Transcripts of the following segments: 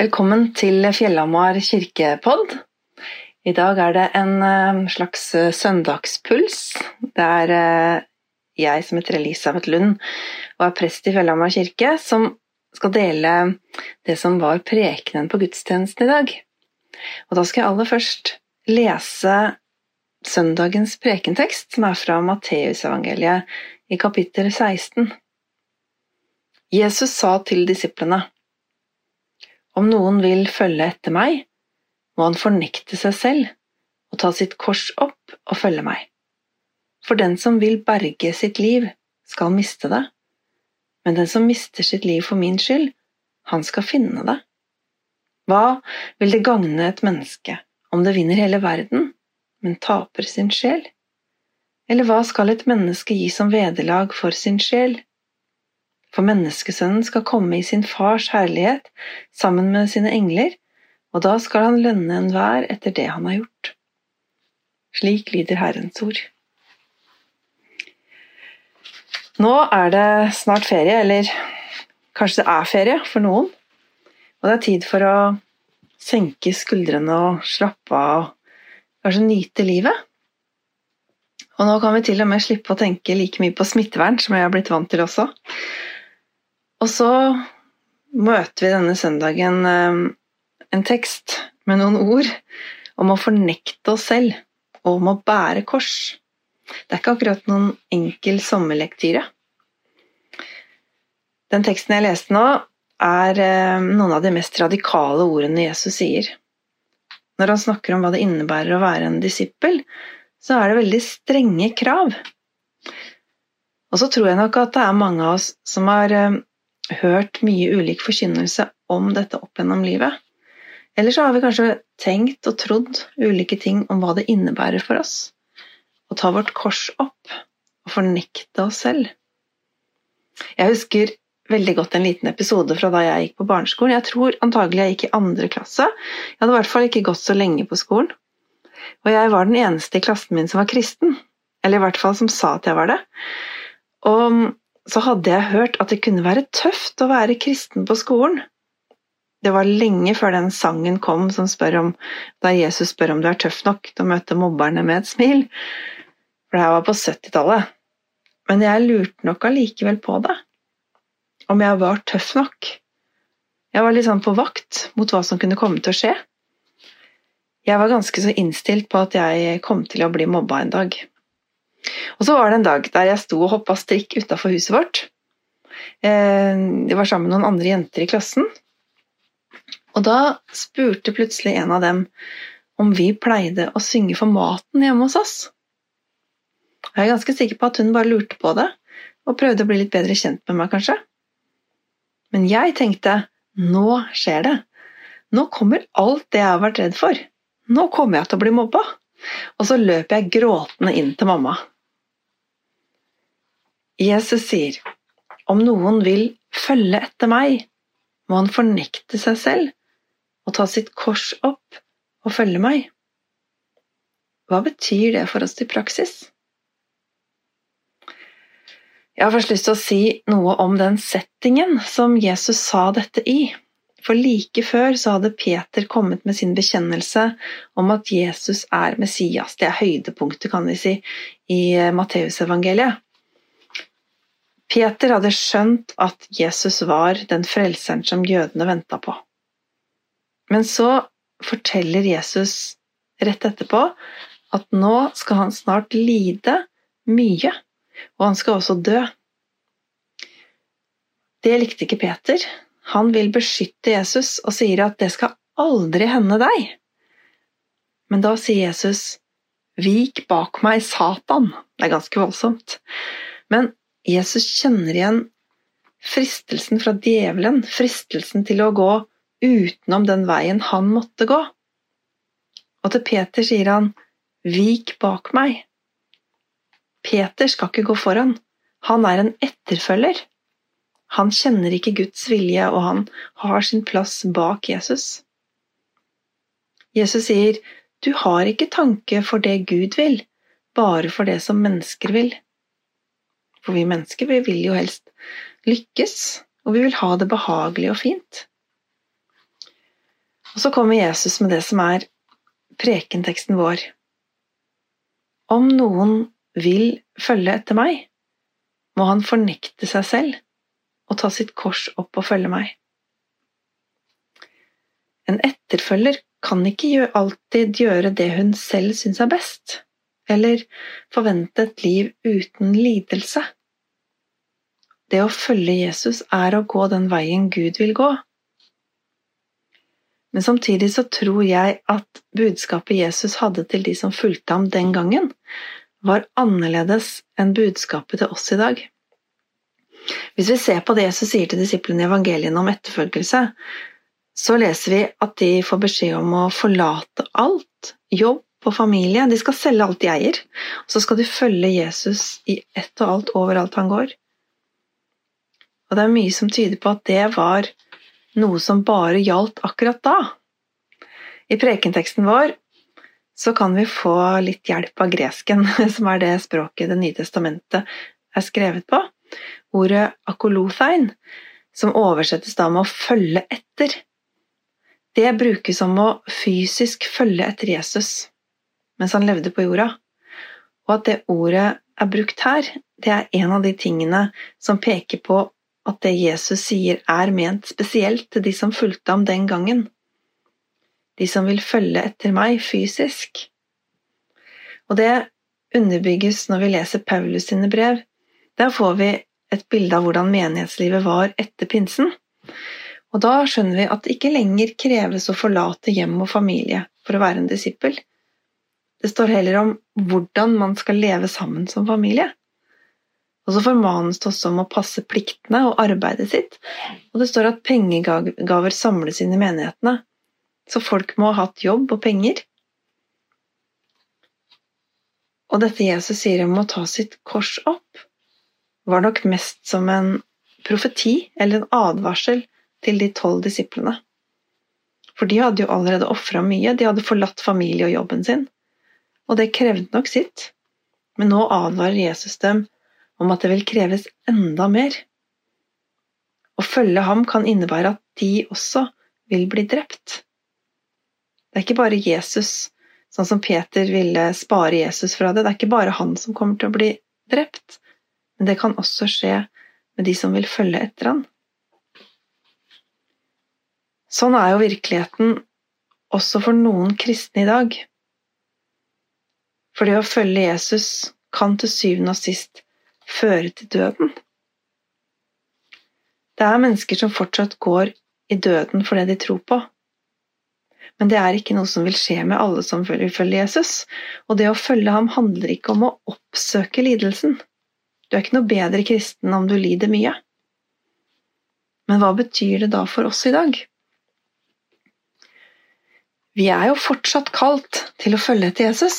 Velkommen til Fjellhamar kirkepodd. I dag er det en eh, slags eh, søndagspuls. Det er eh, jeg som heter Elisabeth Lund og er prest i Fjellhamar kirke, som skal dele det som var prekenen på gudstjenesten i dag. Og da skal jeg aller først lese søndagens prekentekst, som er fra Matteusevangeliet i kapittel 16. Jesus sa til disiplene om noen vil følge etter meg, må han fornekte seg selv og ta sitt kors opp og følge meg. For den som vil berge sitt liv, skal miste det, men den som mister sitt liv for min skyld, han skal finne det. Hva vil det gagne et menneske om det vinner hele verden, men taper sin sjel? Eller hva skal et menneske gi som vederlag for sin sjel? For menneskesønnen skal komme i sin fars herlighet sammen med sine engler, og da skal han lønne enhver etter det han har gjort. Slik lyder Herrens ord. Nå er det snart ferie, eller kanskje det er ferie for noen, og det er tid for å senke skuldrene og slappe av og kanskje nyte livet. Og nå kan vi til og med slippe å tenke like mye på smittevern som jeg har blitt vant til også. Og så møter vi denne søndagen eh, en tekst med noen ord om å fornekte oss selv og om å bære kors. Det er ikke akkurat noen enkel sommerlektyre. Den teksten jeg leste nå, er eh, noen av de mest radikale ordene Jesus sier. Når han snakker om hva det innebærer å være en disippel, så er det veldig strenge krav. Og så tror jeg nok at det er mange av oss som har eh, hørt mye ulik forkynnelse om dette opp gjennom livet. Eller så har vi kanskje tenkt og trodd ulike ting om hva det innebærer for oss å ta vårt kors opp og fornekte oss selv. Jeg husker veldig godt en liten episode fra da jeg gikk på barneskolen. Jeg tror antagelig jeg gikk i andre klasse. Jeg hadde i hvert fall ikke gått så lenge på skolen. Og jeg var den eneste i klassen min som var kristen. Eller i hvert fall som sa at jeg var det. Og så hadde jeg hørt at det kunne være tøft å være kristen på skolen. Det var lenge før den sangen kom som spør om, da Jesus spør om du er tøff nok til å møte mobberne med et smil. For det her var på 70-tallet. Men jeg lurte nok allikevel på det. Om jeg var tøff nok. Jeg var litt sånn på vakt mot hva som kunne komme til å skje. Jeg var ganske så innstilt på at jeg kom til å bli mobba en dag. Og så var det en dag der jeg sto og hoppa strikk utafor huset vårt. Jeg det var sammen med noen andre jenter i klassen. Og da spurte plutselig en av dem om vi pleide å synge for maten hjemme hos oss. Jeg er ganske sikker på at hun bare lurte på det, og prøvde å bli litt bedre kjent med meg, kanskje. Men jeg tenkte nå skjer det. Nå kommer alt det jeg har vært redd for. Nå kommer jeg til å bli mobba. Og så løp jeg gråtende inn til mamma. Jesus sier, om noen vil følge etter meg, må han fornekte seg selv og ta sitt kors opp og følge meg. Hva betyr det for oss i praksis? Jeg har først lyst til å si noe om den settingen som Jesus sa dette i. For like før så hadde Peter kommet med sin bekjennelse om at Jesus er Messias. Det er høydepunktet, kan vi si, i eh, Matteusevangeliet. Peter hadde skjønt at Jesus var den frelseren som jødene venta på. Men så forteller Jesus rett etterpå at nå skal han snart lide mye, og han skal også dø. Det likte ikke Peter, han vil beskytte Jesus og sier at det skal aldri hende deg. Men da sier Jesus, Vik bak meg, Satan. Det er ganske voldsomt. Men Jesus kjenner igjen fristelsen fra djevelen, fristelsen til å gå utenom den veien han måtte gå. Og til Peter sier han, Vik bak meg. Peter skal ikke gå foran, han er en etterfølger. Han kjenner ikke Guds vilje, og han har sin plass bak Jesus. Jesus sier, du har ikke tanke for det Gud vil, bare for det som mennesker vil. For vi mennesker vi vil jo helst lykkes, og vi vil ha det behagelig og fint. Og så kommer Jesus med det som er prekenteksten vår. Om noen vil følge etter meg, må han fornekte seg selv og ta sitt kors opp og følge meg. En etterfølger kan ikke alltid gjøre det hun selv syns er best, eller forvente et liv uten lidelse. Det å følge Jesus er å gå den veien Gud vil gå. Men samtidig så tror jeg at budskapet Jesus hadde til de som fulgte ham den gangen, var annerledes enn budskapet til oss i dag. Hvis vi ser på det Jesus sier til disiplene i evangeliene om etterfølgelse, så leser vi at de får beskjed om å forlate alt, jobb og familie. De skal selge alt de eier, og så skal de følge Jesus i ett og alt overalt han går. Og det er mye som tyder på at det var noe som bare gjaldt akkurat da. I prekenteksten vår så kan vi få litt hjelp av gresken, som er det språket Det nye testamentet er skrevet på. Ordet akolothein, som oversettes da med å følge etter, det brukes om å fysisk følge etter Jesus mens han levde på jorda. Og at det ordet er brukt her, det er en av de tingene som peker på at det Jesus sier, er ment spesielt til de som fulgte ham den gangen. De som vil følge etter meg fysisk. Og det underbygges når vi leser Paulus sine brev. Der får vi et bilde av hvordan menighetslivet var etter pinsen. Og da skjønner vi at det ikke lenger kreves å forlate hjem og familie for å være en disippel. Det står heller om hvordan man skal leve sammen som familie. Og så formanes det også om å passe pliktene og arbeidet sitt, og det står at pengegaver samles inn i menighetene, så folk må ha hatt jobb og penger. Og dette Jesus sier om å ta sitt kors opp, var nok mest som en profeti eller en advarsel til de tolv disiplene. For de hadde jo allerede ofra mye, de hadde forlatt familie og jobben sin, og det krevde nok sitt. Men nå advarer Jesus dem om at det vil kreves enda mer. Å følge ham kan innebære at de også vil bli drept. Det er ikke bare Jesus, sånn som Peter ville spare Jesus fra det, det er ikke bare han som kommer til å bli drept, men det kan også skje med de som vil følge etter han. Sånn er jo virkeligheten også for noen kristne i dag. For det å følge Jesus kan til syvende og sist føre til døden. Det er mennesker som fortsatt går i døden for det de tror på. Men det er ikke noe som vil skje med alle som vil følge Jesus. Og det å følge ham handler ikke om å oppsøke lidelsen. Du er ikke noe bedre kristen om du lider mye. Men hva betyr det da for oss i dag? Vi er jo fortsatt kalt til å følge etter Jesus.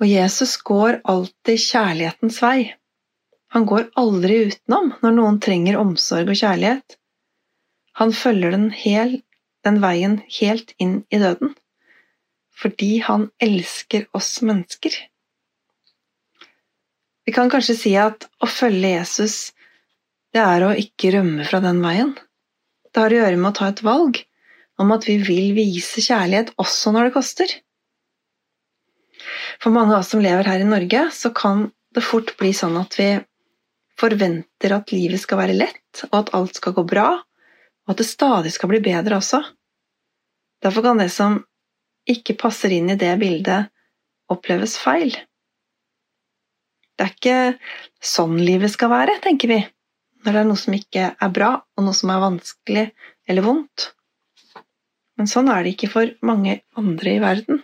Og Jesus går alltid kjærlighetens vei. Han går aldri utenom når noen trenger omsorg og kjærlighet. Han følger den, hel, den veien helt inn i døden, fordi han elsker oss mennesker. Vi kan kanskje si at å følge Jesus, det er å ikke rømme fra den veien. Det har å gjøre med å ta et valg om at vi vil vise kjærlighet også når det koster. For mange av oss som lever her i Norge, så kan det fort bli sånn at vi forventer at livet skal være lett, og at alt skal gå bra, og at det stadig skal bli bedre også. Derfor kan det som ikke passer inn i det bildet, oppleves feil. Det er ikke sånn livet skal være, tenker vi, når det er noe som ikke er bra, og noe som er vanskelig eller vondt. Men sånn er det ikke for mange andre i verden.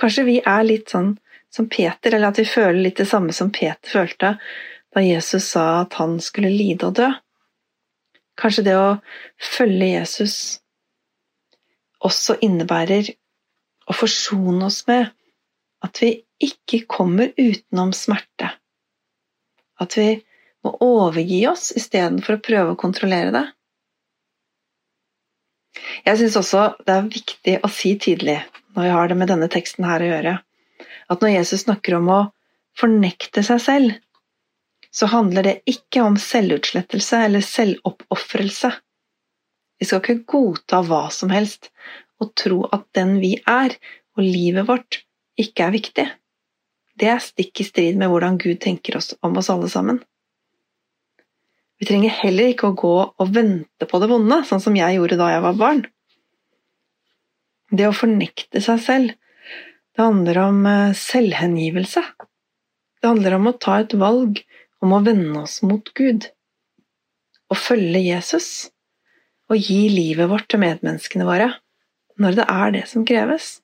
Kanskje vi er litt sånn som Peter, eller at vi føler litt det samme som Peter følte da Jesus sa at han skulle lide og dø. Kanskje det å følge Jesus også innebærer å forsone oss med at vi ikke kommer utenom smerte. At vi må overgi oss istedenfor å prøve å kontrollere det. Jeg syns også det er viktig å si tydelig, når vi har det med denne teksten her å gjøre, at når Jesus snakker om å fornekte seg selv, så handler det ikke om selvutslettelse eller selvoppofrelse. Vi skal ikke godta hva som helst og tro at den vi er, og livet vårt, ikke er viktig. Det er stikk i strid med hvordan Gud tenker oss om oss alle sammen. Vi trenger heller ikke å gå og vente på det vonde, sånn som jeg gjorde da jeg var barn. Det å fornekte seg selv, det handler om eh, selvhengivelse. Det handler om å ta et valg om å vende oss mot Gud, og følge Jesus, og gi livet vårt til medmenneskene våre, når det er det som kreves.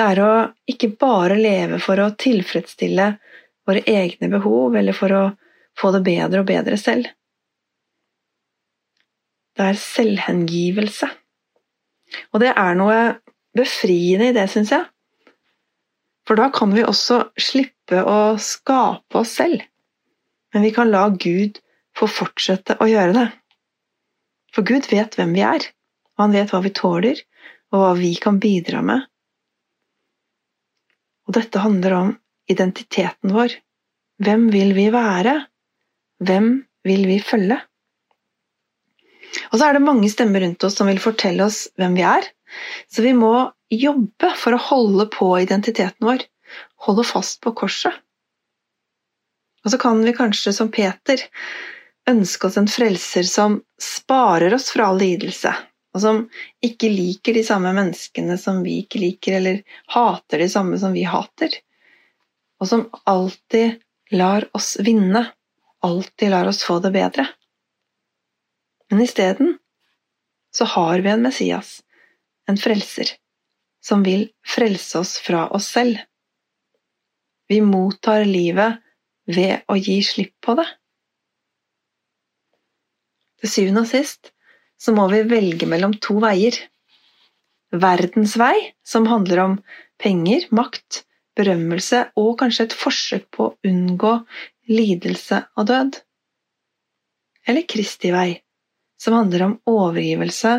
Det er å ikke bare leve for å tilfredsstille våre egne behov, eller for å få det bedre og bedre selv. Det er selvhengivelse. Og det er noe befriende i det, syns jeg. For da kan vi også slippe å skape oss selv, men vi kan la Gud få fortsette å gjøre det. For Gud vet hvem vi er, og han vet hva vi tåler, og hva vi kan bidra med. Og dette handler om identiteten vår. Hvem vil vi være? Hvem vil vi følge? Og så er det mange stemmer rundt oss som vil fortelle oss hvem vi er, så vi må jobbe for å holde på identiteten vår, holde fast på korset. Og så kan vi kanskje, som Peter, ønske oss en frelser som sparer oss fra all lidelse, og som ikke liker de samme menneskene som vi ikke liker, eller hater de samme som vi hater, og som alltid lar oss vinne alltid lar oss få det bedre. Men isteden så har vi en Messias, en frelser, som vil frelse oss fra oss selv. Vi mottar livet ved å gi slipp på det. Til syvende og sist så må vi velge mellom to veier. Verdens vei, som handler om penger, makt, berømmelse og kanskje et forsøk på å unngå lidelse og død. Eller Kristi vei, som handler om overgivelse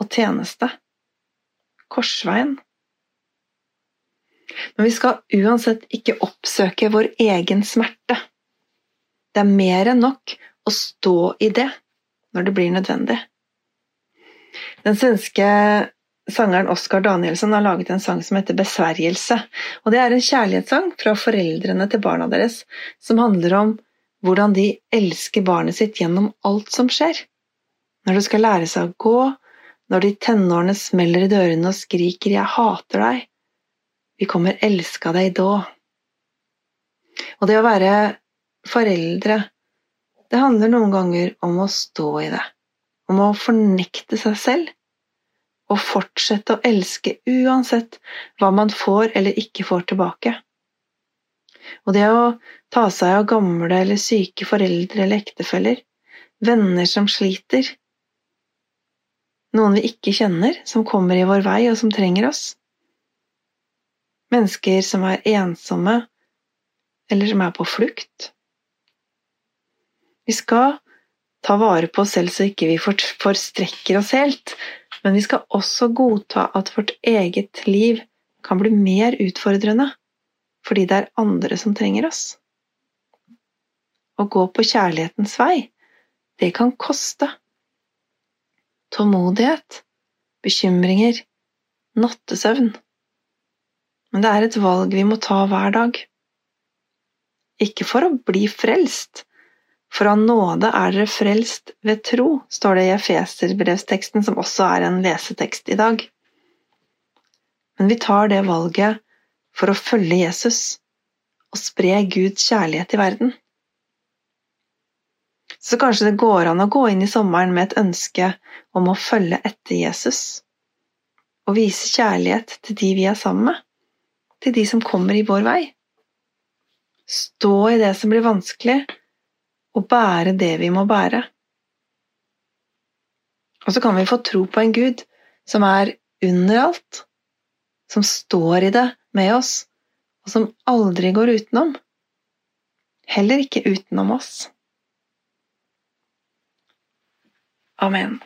og tjeneste. Korsveien. Men vi skal uansett ikke oppsøke vår egen smerte. Det er mer enn nok å stå i det når det blir nødvendig. Den svenske Sangeren Oskar Danielsson har laget en sang som heter Besvergelse. og Det er en kjærlighetssang fra foreldrene til barna deres, som handler om hvordan de elsker barnet sitt gjennom alt som skjer. Når du skal lære seg å gå, når de tenårene smeller i dørene og skriker 'Jeg hater deg', vi kommer elska deg da. Og det å være foreldre, det handler noen ganger om å stå i det, om å fornekte seg selv og fortsette å elske uansett hva man får eller ikke får tilbake. Og det å ta seg av gamle eller syke foreldre eller ektefeller, venner som sliter, noen vi ikke kjenner, som kommer i vår vei og som trenger oss, mennesker som er ensomme eller som er på flukt. Vi skal ta vare på oss selv så ikke vi forstrekker oss helt, men vi skal også godta at vårt eget liv kan bli mer utfordrende fordi det er andre som trenger oss. Å gå på kjærlighetens vei, det kan koste. Tålmodighet, bekymringer, nattesøvn. Men det er et valg vi må ta hver dag. Ikke for å bli frelst, for av nåde er dere frelst ved tro, står det i Efeserbrevsteksten, som også er en lesetekst i dag. Men vi tar det valget for å følge Jesus og spre Guds kjærlighet i verden. Så kanskje det går an å gå inn i sommeren med et ønske om å følge etter Jesus og vise kjærlighet til de vi er sammen med, til de som kommer i vår vei. Stå i det som blir vanskelig, og bære det vi må bære. Og så kan vi få tro på en Gud som er under alt, som står i det med oss, og som aldri går utenom. Heller ikke utenom oss. Amen.